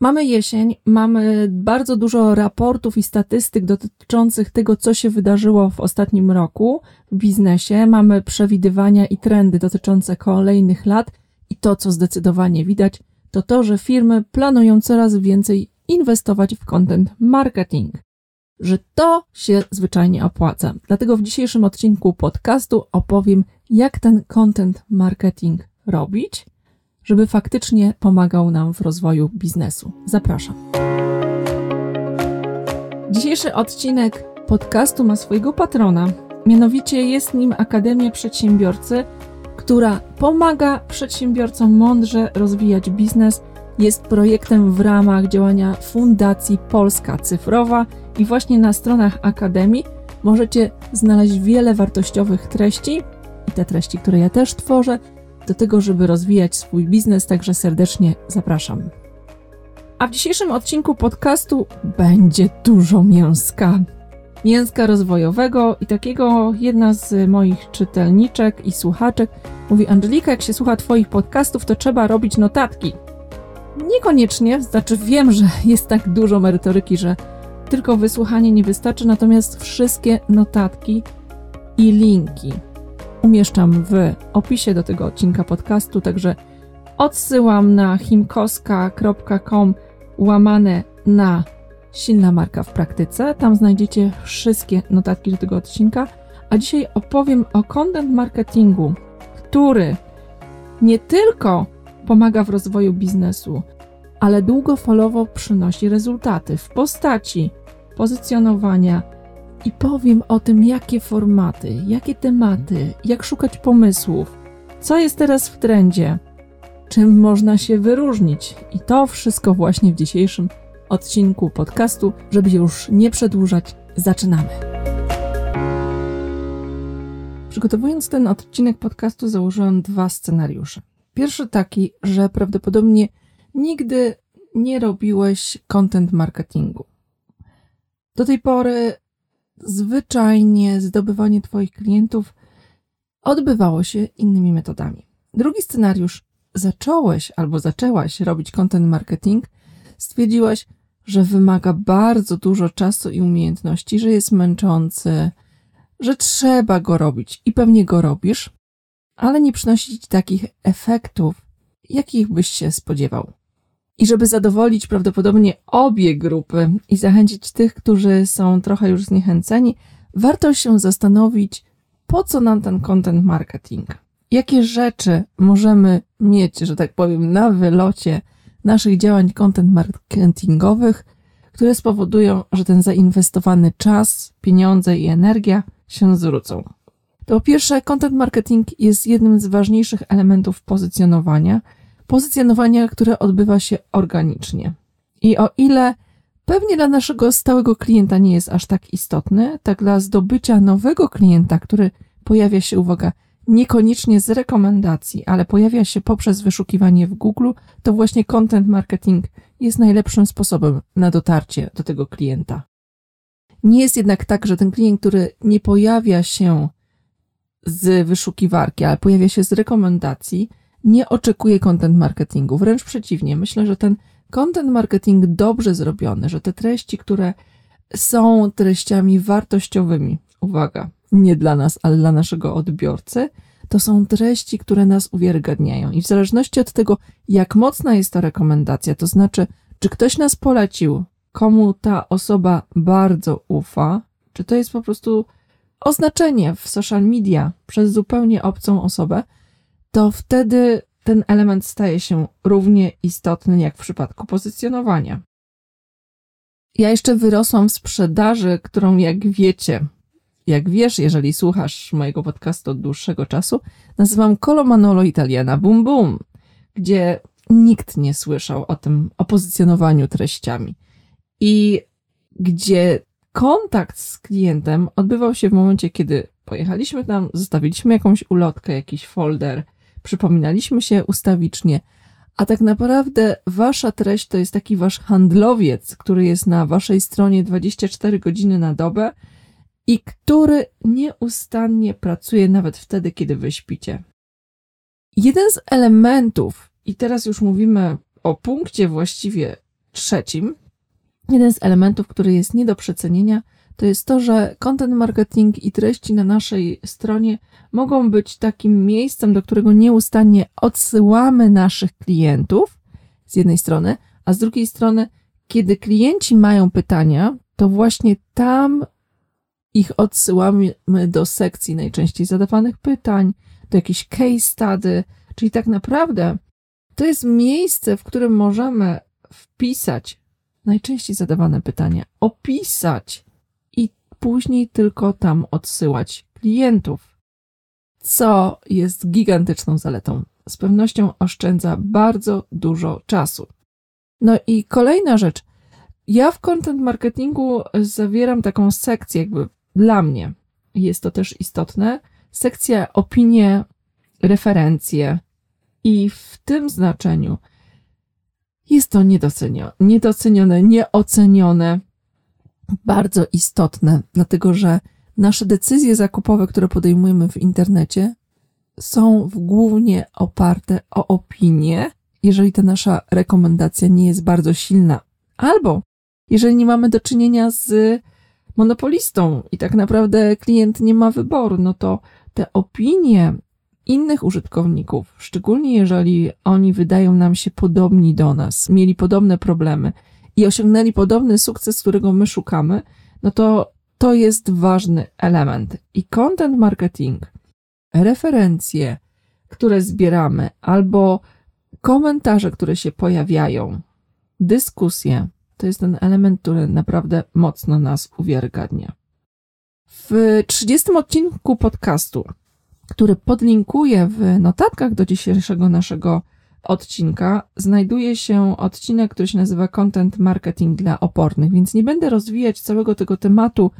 Mamy jesień, mamy bardzo dużo raportów i statystyk dotyczących tego, co się wydarzyło w ostatnim roku w biznesie. Mamy przewidywania i trendy dotyczące kolejnych lat i to, co zdecydowanie widać, to to, że firmy planują coraz więcej inwestować w content marketing. Że to się zwyczajnie opłaca. Dlatego w dzisiejszym odcinku podcastu opowiem, jak ten content marketing robić – żeby faktycznie pomagał nam w rozwoju biznesu. Zapraszam. Dzisiejszy odcinek podcastu ma swojego patrona. Mianowicie jest nim Akademia Przedsiębiorcy, która pomaga przedsiębiorcom mądrze rozwijać biznes. Jest projektem w ramach działania Fundacji Polska Cyfrowa i właśnie na stronach Akademii możecie znaleźć wiele wartościowych treści i te treści, które ja też tworzę, do tego, żeby rozwijać swój biznes, także serdecznie zapraszam. A w dzisiejszym odcinku podcastu będzie dużo mięska. Mięska rozwojowego i takiego jedna z moich czytelniczek i słuchaczek mówi: Angelika, jak się słucha Twoich podcastów, to trzeba robić notatki. Niekoniecznie, znaczy wiem, że jest tak dużo merytoryki, że tylko wysłuchanie nie wystarczy, natomiast wszystkie notatki i linki umieszczam w opisie do tego odcinka podcastu, także odsyłam na himkoska.com łamane na silna marka w praktyce. Tam znajdziecie wszystkie notatki do tego odcinka. A dzisiaj opowiem o content marketingu, który nie tylko pomaga w rozwoju biznesu, ale długofalowo przynosi rezultaty w postaci pozycjonowania, i powiem o tym, jakie formaty, jakie tematy, jak szukać pomysłów, co jest teraz w trendzie, czym można się wyróżnić. I to wszystko właśnie w dzisiejszym odcinku podcastu, żeby już nie przedłużać, zaczynamy. Przygotowując ten odcinek podcastu, założyłam dwa scenariusze. Pierwszy taki, że prawdopodobnie nigdy nie robiłeś content marketingu. Do tej pory zwyczajnie zdobywanie Twoich klientów odbywało się innymi metodami. Drugi scenariusz, zacząłeś albo zaczęłaś robić content marketing, stwierdziłaś, że wymaga bardzo dużo czasu i umiejętności, że jest męczący, że trzeba go robić i pewnie go robisz, ale nie przynosić takich efektów, jakich byś się spodziewał. I żeby zadowolić prawdopodobnie obie grupy i zachęcić tych, którzy są trochę już zniechęceni, warto się zastanowić, po co nam ten content marketing? Jakie rzeczy możemy mieć, że tak powiem, na wylocie naszych działań content marketingowych, które spowodują, że ten zainwestowany czas, pieniądze i energia się zwrócą. To po pierwsze, content marketing jest jednym z ważniejszych elementów pozycjonowania – pozycjonowania, które odbywa się organicznie. I o ile pewnie dla naszego stałego klienta nie jest aż tak istotny, tak dla zdobycia nowego klienta, który pojawia się, uwaga, niekoniecznie z rekomendacji, ale pojawia się poprzez wyszukiwanie w Google, to właśnie content marketing jest najlepszym sposobem na dotarcie do tego klienta. Nie jest jednak tak, że ten klient, który nie pojawia się z wyszukiwarki, ale pojawia się z rekomendacji, nie oczekuję content marketingu. Wręcz przeciwnie, myślę, że ten content marketing dobrze zrobiony, że te treści, które są treściami wartościowymi, uwaga, nie dla nas, ale dla naszego odbiorcy, to są treści, które nas uwiarygadniają. I w zależności od tego, jak mocna jest ta rekomendacja, to znaczy, czy ktoś nas polecił, komu ta osoba bardzo ufa, czy to jest po prostu oznaczenie w social media przez zupełnie obcą osobę, to wtedy ten element staje się równie istotny jak w przypadku pozycjonowania. Ja jeszcze wyrosłam w sprzedaży, którą jak wiecie, jak wiesz, jeżeli słuchasz mojego podcastu od dłuższego czasu, nazywam Colomanolo Italiana Boom Boom, gdzie nikt nie słyszał o tym, o pozycjonowaniu treściami. I gdzie kontakt z klientem odbywał się w momencie, kiedy pojechaliśmy tam, zostawiliśmy jakąś ulotkę, jakiś folder, przypominaliśmy się ustawicznie, a tak naprawdę wasza treść to jest taki wasz handlowiec, który jest na waszej stronie 24 godziny na dobę i który nieustannie pracuje nawet wtedy, kiedy wy śpicie. Jeden z elementów, i teraz już mówimy o punkcie właściwie trzecim, jeden z elementów, który jest nie do przecenienia, to jest to, że content marketing i treści na naszej stronie mogą być takim miejscem, do którego nieustannie odsyłamy naszych klientów z jednej strony, a z drugiej strony, kiedy klienci mają pytania, to właśnie tam ich odsyłamy do sekcji najczęściej zadawanych pytań, do jakiejś case study, czyli tak naprawdę to jest miejsce, w którym możemy wpisać najczęściej zadawane pytania, opisać później tylko tam odsyłać klientów, co jest gigantyczną zaletą. Z pewnością oszczędza bardzo dużo czasu. No i kolejna rzecz. Ja w content marketingu zawieram taką sekcję, jakby dla mnie jest to też istotne, sekcja opinie, referencje. I w tym znaczeniu jest to niedocenione, niedocenione, nieocenione, bardzo istotne, dlatego że nasze decyzje zakupowe, które podejmujemy w internecie, są głównie oparte o opinię, jeżeli ta nasza rekomendacja nie jest bardzo silna, albo jeżeli nie mamy do czynienia z monopolistą i tak naprawdę klient nie ma wyboru, no to te opinie innych użytkowników, szczególnie jeżeli oni wydają nam się podobni do nas, mieli podobne problemy i osiągnęli podobny sukces, którego my szukamy, no to to jest ważny element. I content marketing, referencje, które zbieramy, albo komentarze, które się pojawiają, dyskusje, to jest ten element, który naprawdę mocno nas uwiarygadnia. W 30 odcinku podcastu, który podlinkuję w notatkach do dzisiejszego naszego odcinka, znajduje się odcinek, który się nazywa Content Marketing dla opornych, więc nie będę rozwijać całego tego tematu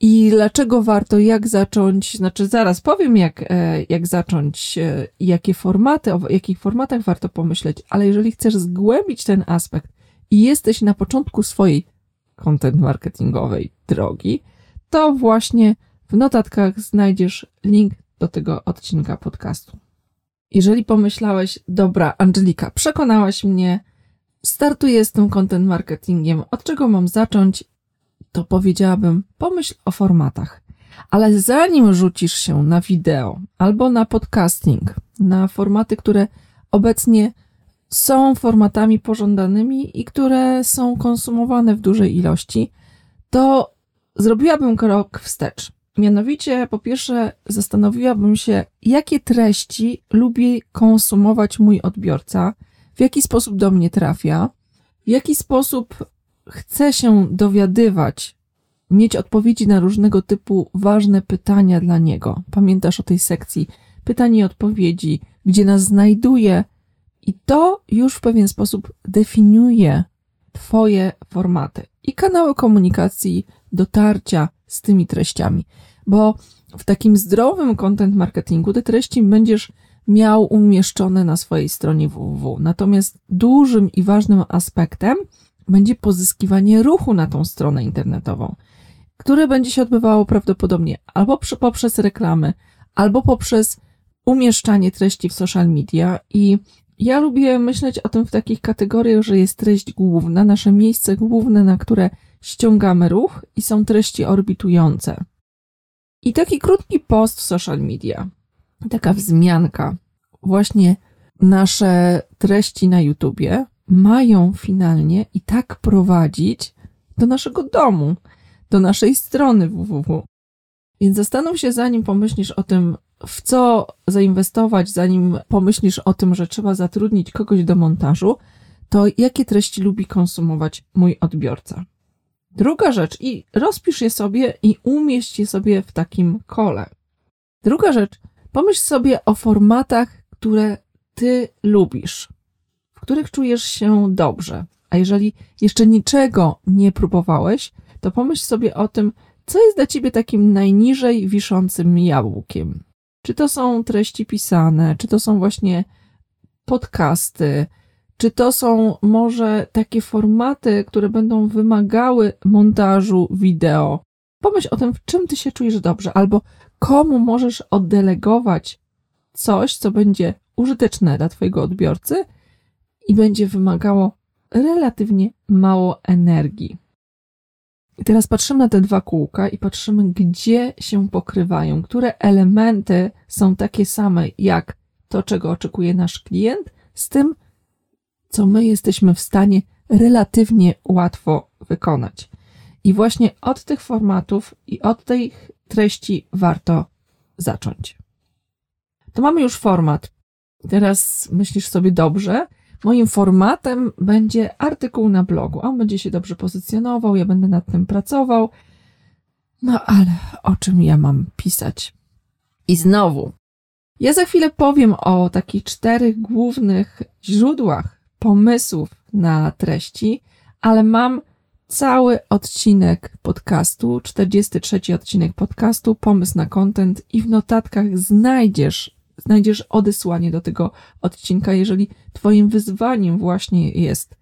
i dlaczego warto, jak zacząć, znaczy zaraz powiem, jak, e, jak zacząć, e, jakie formaty, o jakich formatach warto pomyśleć, ale jeżeli chcesz zgłębić ten aspekt i jesteś na początku swojej content marketingowej drogi, to właśnie w notatkach znajdziesz link do tego odcinka podcastu. Jeżeli pomyślałeś, dobra, Angelika, przekonałaś mnie, startuję z tym content marketingiem, od czego mam zacząć, to powiedziałabym, pomyśl o formatach. Ale zanim rzucisz się na wideo albo na podcasting, na formaty, które obecnie są formatami pożądanymi i które są konsumowane w dużej ilości, to zrobiłabym krok wstecz. Mianowicie, po pierwsze, zastanowiłabym się, jakie treści lubi konsumować mój odbiorca, w jaki sposób do mnie trafia, w jaki sposób chce się dowiadywać, mieć odpowiedzi na różnego typu ważne pytania dla niego. Pamiętasz o tej sekcji pytań i odpowiedzi, gdzie nas znajduje, i to już w pewien sposób definiuje Twoje formaty i kanały komunikacji, dotarcia z tymi treściami, bo w takim zdrowym content marketingu te treści będziesz miał umieszczone na swojej stronie www. Natomiast dużym i ważnym aspektem będzie pozyskiwanie ruchu na tą stronę internetową, które będzie się odbywało prawdopodobnie albo poprzez reklamy, albo poprzez umieszczanie treści w social media i ja lubię myśleć o tym w takich kategoriach, że jest treść główna, nasze miejsce główne, na które ściągamy ruch i są treści orbitujące. I taki krótki post w social media, taka wzmianka, właśnie nasze treści na YouTubie mają finalnie i tak prowadzić do naszego domu, do naszej strony www. Więc zastanów się, zanim pomyślisz o tym, w co zainwestować, zanim pomyślisz o tym, że trzeba zatrudnić kogoś do montażu, to jakie treści lubi konsumować mój odbiorca. Druga rzecz, i rozpisz je sobie i umieść je sobie w takim kole. Druga rzecz, pomyśl sobie o formatach, które ty lubisz, w których czujesz się dobrze. A jeżeli jeszcze niczego nie próbowałeś, to pomyśl sobie o tym, co jest dla ciebie takim najniżej wiszącym jabłkiem. Czy to są treści pisane, czy to są właśnie podcasty, czy to są może takie formaty, które będą wymagały montażu wideo. Pomyśl o tym, w czym ty się czujesz dobrze, albo komu możesz oddelegować coś, co będzie użyteczne dla twojego odbiorcy i będzie wymagało relatywnie mało energii. I teraz patrzymy na te dwa kółka i patrzymy, gdzie się pokrywają, które elementy są takie same jak to, czego oczekuje nasz klient, z tym, co my jesteśmy w stanie relatywnie łatwo wykonać. I właśnie od tych formatów i od tej treści warto zacząć. To mamy już format. Teraz myślisz sobie dobrze. Moim formatem będzie artykuł na blogu. On będzie się dobrze pozycjonował, ja będę nad tym pracował. No ale o czym ja mam pisać? I znowu, ja za chwilę powiem o takich czterech głównych źródłach pomysłów na treści, ale mam cały odcinek podcastu, 43 odcinek podcastu, pomysł na content i w notatkach znajdziesz, znajdziesz odesłanie do tego odcinka, jeżeli twoim wyzwaniem właśnie jest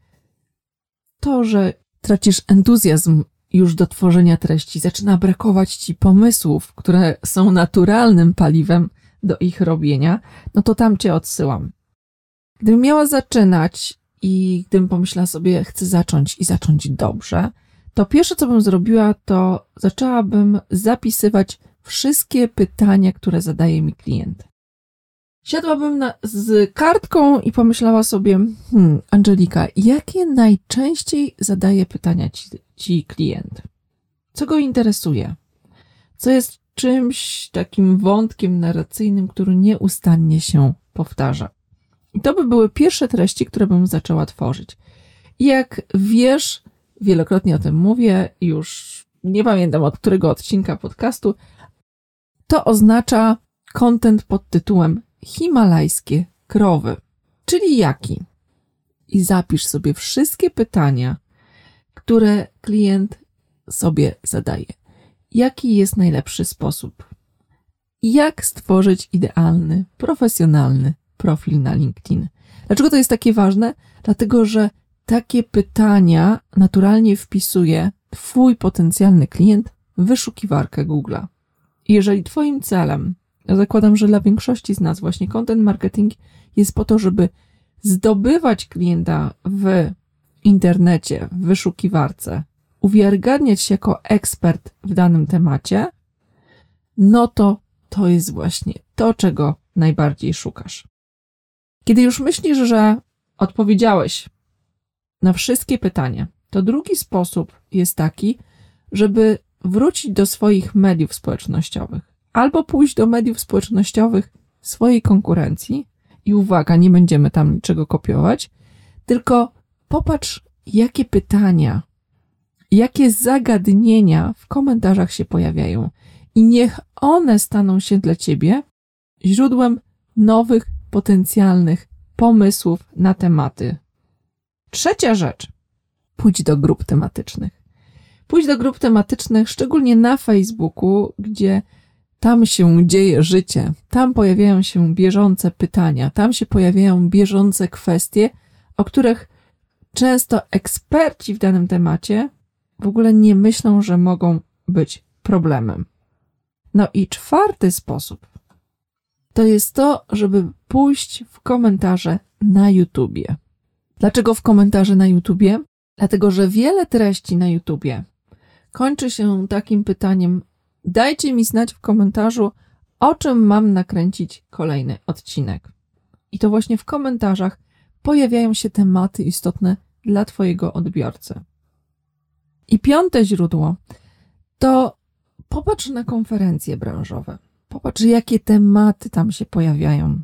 to, że tracisz entuzjazm już do tworzenia treści, zaczyna brakować ci pomysłów, które są naturalnym paliwem do ich robienia, no to tam cię odsyłam. Gdybym miała zaczynać i gdybym pomyślała sobie, chcę zacząć i zacząć dobrze, to pierwsze, co bym zrobiła, to zaczęłabym zapisywać wszystkie pytania, które zadaje mi klient. Siadłabym na, z kartką i pomyślała sobie, hmm, Angelika, jakie najczęściej zadaje pytania ci, ci klient? Co go interesuje? Co jest czymś takim wątkiem narracyjnym, który nieustannie się powtarza? I to by były pierwsze treści, które bym zaczęła tworzyć. Jak wiesz, wielokrotnie o tym mówię, już nie pamiętam od którego odcinka podcastu, to oznacza content pod tytułem Himalajskie krowy. Czyli jaki? I zapisz sobie wszystkie pytania, które klient sobie zadaje. Jaki jest najlepszy sposób? Jak stworzyć idealny, profesjonalny profil na LinkedIn. Dlaczego to jest takie ważne? Dlatego, że takie pytania naturalnie wpisuje Twój potencjalny klient w wyszukiwarkę Google'a. Jeżeli Twoim celem, ja zakładam, że dla większości z nas właśnie content marketing jest po to, żeby zdobywać klienta w internecie, w wyszukiwarce, uwiarygadniać się jako ekspert w danym temacie, no to to jest właśnie to, czego najbardziej szukasz. Kiedy już myślisz, że odpowiedziałeś na wszystkie pytania, to drugi sposób jest taki, żeby wrócić do swoich mediów społecznościowych albo pójść do mediów społecznościowych swojej konkurencji. I uwaga, nie będziemy tam niczego kopiować, tylko popatrz, jakie pytania, jakie zagadnienia w komentarzach się pojawiają. I niech one staną się dla ciebie źródłem nowych potencjalnych pomysłów na tematy. Trzecia rzecz. Pójdź do grup tematycznych. Pójdź do grup tematycznych, szczególnie na Facebooku, gdzie tam się dzieje życie, tam pojawiają się bieżące pytania, tam się pojawiają bieżące kwestie, o których często eksperci w danym temacie w ogóle nie myślą, że mogą być problemem. No i czwarty sposób to jest to, żeby pójść w komentarze na YouTubie. Dlaczego w komentarze na YouTubie? Dlatego, że wiele treści na YouTubie kończy się takim pytaniem: dajcie mi znać w komentarzu, o czym mam nakręcić kolejny odcinek. I to właśnie w komentarzach pojawiają się tematy istotne dla Twojego odbiorcy. I piąte źródło to popatrz na konferencje branżowe. Popatrz, jakie tematy tam się pojawiają.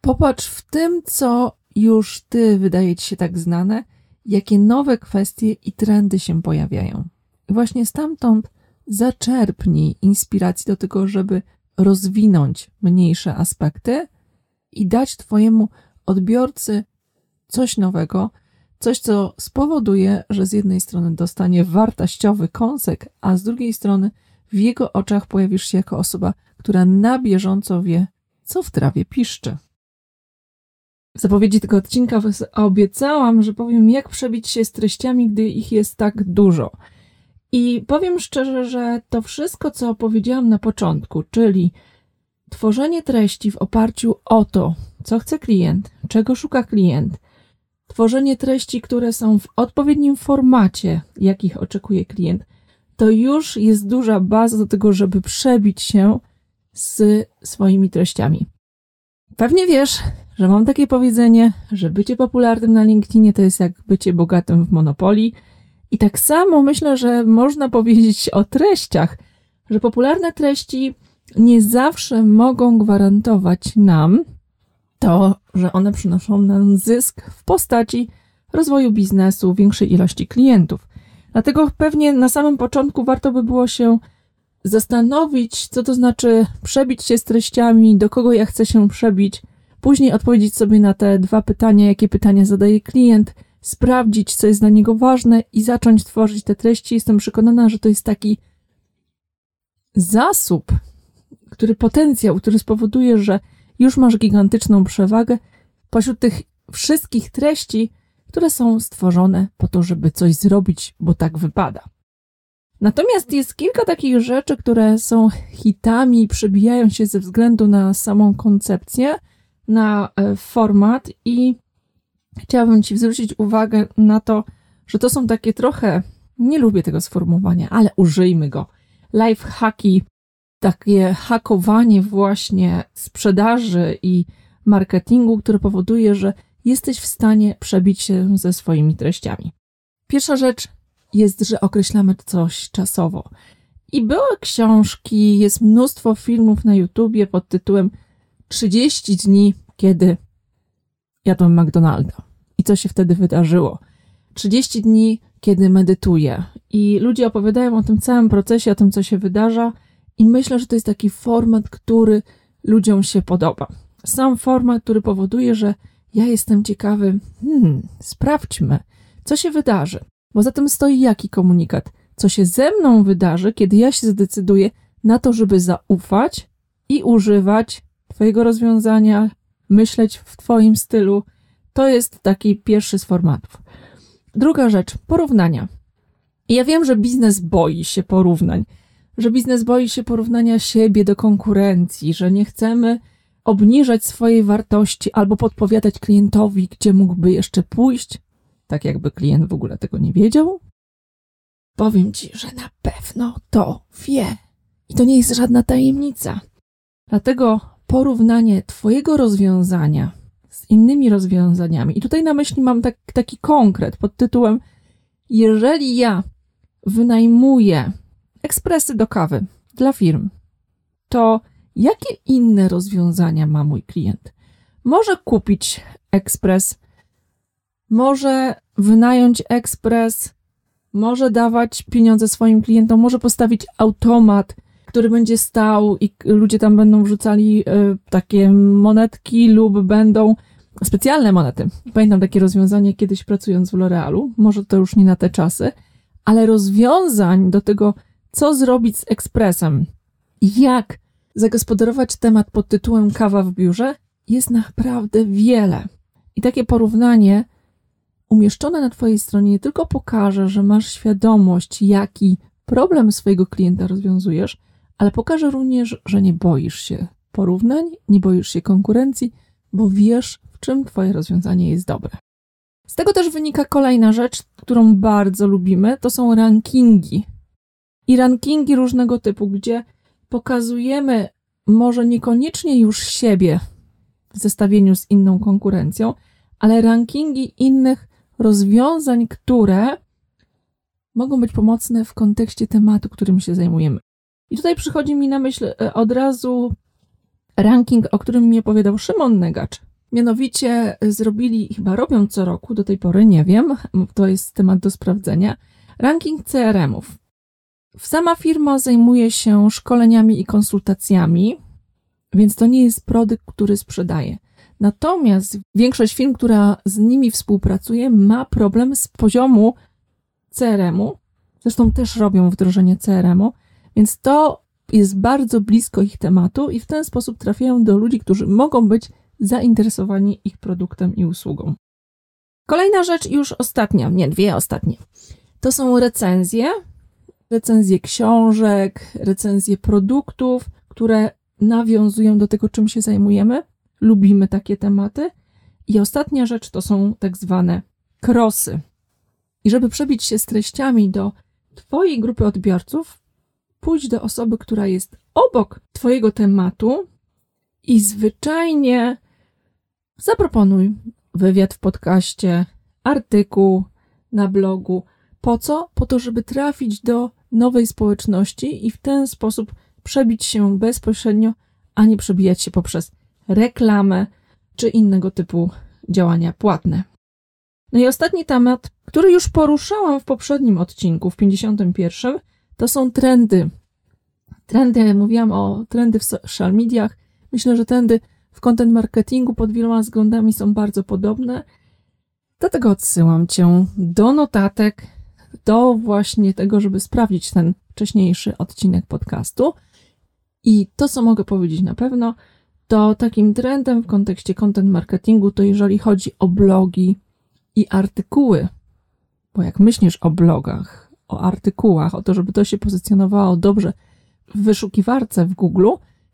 Popatrz w tym, co już ty wydaje ci się tak znane, jakie nowe kwestie i trendy się pojawiają. I właśnie stamtąd zaczerpnij inspiracji do tego, żeby rozwinąć mniejsze aspekty i dać Twojemu odbiorcy coś nowego, coś, co spowoduje, że z jednej strony dostanie wartościowy kąsek, a z drugiej strony w jego oczach pojawisz się jako osoba, która na bieżąco wie, co w trawie piszczy. W zapowiedzi tego odcinka obiecałam, że powiem, jak przebić się z treściami, gdy ich jest tak dużo. I powiem szczerze, że to wszystko, co opowiedziałam na początku, czyli tworzenie treści w oparciu o to, co chce klient, czego szuka klient, tworzenie treści, które są w odpowiednim formacie, jakich oczekuje klient, to już jest duża baza do tego, żeby przebić się z swoimi treściami. Pewnie wiesz, że mam takie powiedzenie, że bycie popularnym na LinkedInie to jest jak bycie bogatym w Monopolii. I tak samo myślę, że można powiedzieć o treściach, że popularne treści nie zawsze mogą gwarantować nam to, że one przynoszą nam zysk w postaci rozwoju biznesu, większej ilości klientów. Dlatego pewnie na samym początku warto by było się zastanowić, co to znaczy przebić się z treściami, do kogo ja chcę się przebić, później odpowiedzieć sobie na te dwa pytania, jakie pytania zadaje klient, sprawdzić, co jest dla niego ważne i zacząć tworzyć te treści. Jestem przekonana, że to jest taki zasób, który potencjał, który spowoduje, że już masz gigantyczną przewagę pośród tych wszystkich treści, które są stworzone po to, żeby coś zrobić, bo tak wypada. Natomiast jest kilka takich rzeczy, które są hitami i przebijają się ze względu na samą koncepcję, na e, format i chciałabym Ci zwrócić uwagę na to, że to są takie trochę, nie lubię tego sformułowania, ale użyjmy go, life hacki, takie hakowanie właśnie sprzedaży i marketingu, które powoduje, że jesteś w stanie przebić się ze swoimi treściami. Pierwsza rzecz jest, że określamy coś czasowo. I były książki, jest mnóstwo filmów na YouTubie pod tytułem 30 dni, kiedy jadłem McDonalda. I co się wtedy wydarzyło? 30 dni, kiedy medytuję. I ludzie opowiadają o tym całym procesie, o tym, co się wydarza. I myślę, że to jest taki format, który ludziom się podoba. Sam format, który powoduje, że ja jestem ciekawy, hmm, sprawdźmy, co się wydarzy. Bo za tym stoi jaki komunikat? Co się ze mną wydarzy, kiedy ja się zdecyduję na to, żeby zaufać i używać Twojego rozwiązania, myśleć w Twoim stylu. To jest taki pierwszy z formatów. Druga rzecz, porównania. ja wiem, że biznes boi się porównań, że biznes boi się porównania siebie do konkurencji, że nie chcemy obniżać swojej wartości albo podpowiadać klientowi, gdzie mógłby jeszcze pójść, tak jakby klient w ogóle tego nie wiedział. Powiem ci, że na pewno to wie. I to nie jest żadna tajemnica. Dlatego porównanie Twojego rozwiązania z innymi rozwiązaniami, i tutaj na myśli mam tak, taki konkret pod tytułem: Jeżeli ja wynajmuję ekspresy do kawy dla firm, to jakie inne rozwiązania ma mój klient? Może kupić ekspres, może wynająć ekspres, może dawać pieniądze swoim klientom, może postawić automat, który będzie stał i ludzie tam będą wrzucali y, takie monetki lub będą specjalne monety. Pamiętam takie rozwiązanie kiedyś pracując w L'Orealu, może to już nie na te czasy, ale rozwiązań do tego, co zrobić z ekspresem, jak zagospodarować temat pod tytułem kawa w biurze, jest naprawdę wiele. I takie porównanie umieszczone na Twojej stronie nie tylko pokaże, że masz świadomość, jaki problem swojego klienta rozwiązujesz, ale pokaże również, że nie boisz się porównań, nie boisz się konkurencji, bo wiesz, w czym Twoje rozwiązanie jest dobre. Z tego też wynika kolejna rzecz, którą bardzo lubimy, to są rankingi. I rankingi różnego typu, gdzie pokazujemy może niekoniecznie już siebie w zestawieniu z inną konkurencją, ale rankingi innych rozwiązań, które mogą być pomocne w kontekście tematu, którym się zajmujemy. I tutaj przychodzi mi na myśl e, od razu ranking, o którym mi opowiadał Szymon Negacz. Mianowicie e, zrobili, chyba robią co roku, do tej pory nie wiem, to jest temat do sprawdzenia, ranking CRM-ów. Sama firma zajmuje się szkoleniami i konsultacjami, więc to nie jest produkt, który sprzedaje. Natomiast większość firm, która z nimi współpracuje, ma problem z poziomu CRM-u. Zresztą też robią wdrożenie CRM-u, więc to jest bardzo blisko ich tematu i w ten sposób trafiają do ludzi, którzy mogą być zainteresowani ich produktem i usługą. Kolejna rzecz, już ostatnia, nie dwie ostatnie, to są recenzje. Recenzje książek, recenzje produktów, które nawiązują do tego, czym się zajmujemy lubimy takie tematy. I ostatnia rzecz to są tak zwane krosy. I żeby przebić się z treściami do Twojej grupy odbiorców, pójdź do osoby, która jest obok Twojego tematu i zwyczajnie zaproponuj wywiad w podcaście, artykuł na blogu. Po co? Po to, żeby trafić do nowej społeczności i w ten sposób przebić się bezpośrednio, a nie przebijać się poprzez reklamę czy innego typu działania płatne. No i ostatni temat, który już poruszałam w poprzednim odcinku, w 51, to są trendy. Trendy, mówiłam o trendy w social mediach. Myślę, że trendy w content marketingu pod wieloma względami są bardzo podobne. Dlatego odsyłam Cię do notatek, do właśnie tego, żeby sprawdzić ten wcześniejszy odcinek podcastu. I to, co mogę powiedzieć na pewno, to takim trendem w kontekście content marketingu, to jeżeli chodzi o blogi i artykuły, bo jak myślisz o blogach, o artykułach, o to, żeby to się pozycjonowało dobrze w wyszukiwarce w Google,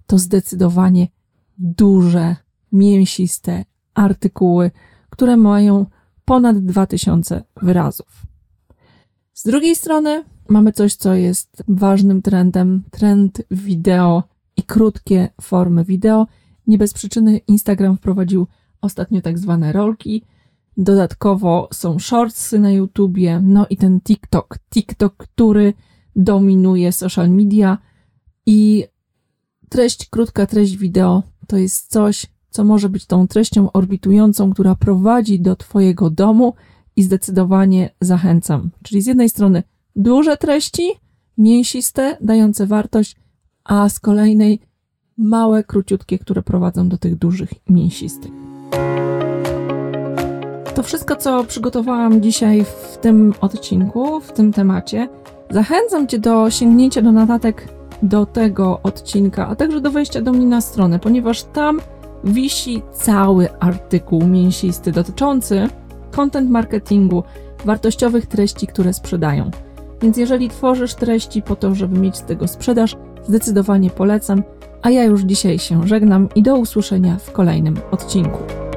to zdecydowanie duże, mięsiste artykuły, które mają ponad 2000 wyrazów. Z drugiej strony mamy coś, co jest ważnym trendem, trend wideo i krótkie formy wideo. Nie bez przyczyny Instagram wprowadził ostatnio tak zwane rolki. Dodatkowo są shortsy na YouTubie, no i ten TikTok. TikTok, który dominuje social media i treść, krótka treść wideo to jest coś, co może być tą treścią orbitującą, która prowadzi do Twojego domu i zdecydowanie zachęcam. Czyli z jednej strony duże treści, mięsiste, dające wartość, a z kolejnej małe, króciutkie, które prowadzą do tych dużych mięsistych. To wszystko, co przygotowałam dzisiaj w tym odcinku, w tym temacie. Zachęcam Cię do sięgnięcia do notatek do tego odcinka, a także do wejścia do mnie na stronę, ponieważ tam wisi cały artykuł mięsisty dotyczący content marketingu, wartościowych treści, które sprzedają. Więc jeżeli tworzysz treści po to, żeby mieć z tego sprzedaż, zdecydowanie polecam. A ja już dzisiaj się żegnam i do usłyszenia w kolejnym odcinku.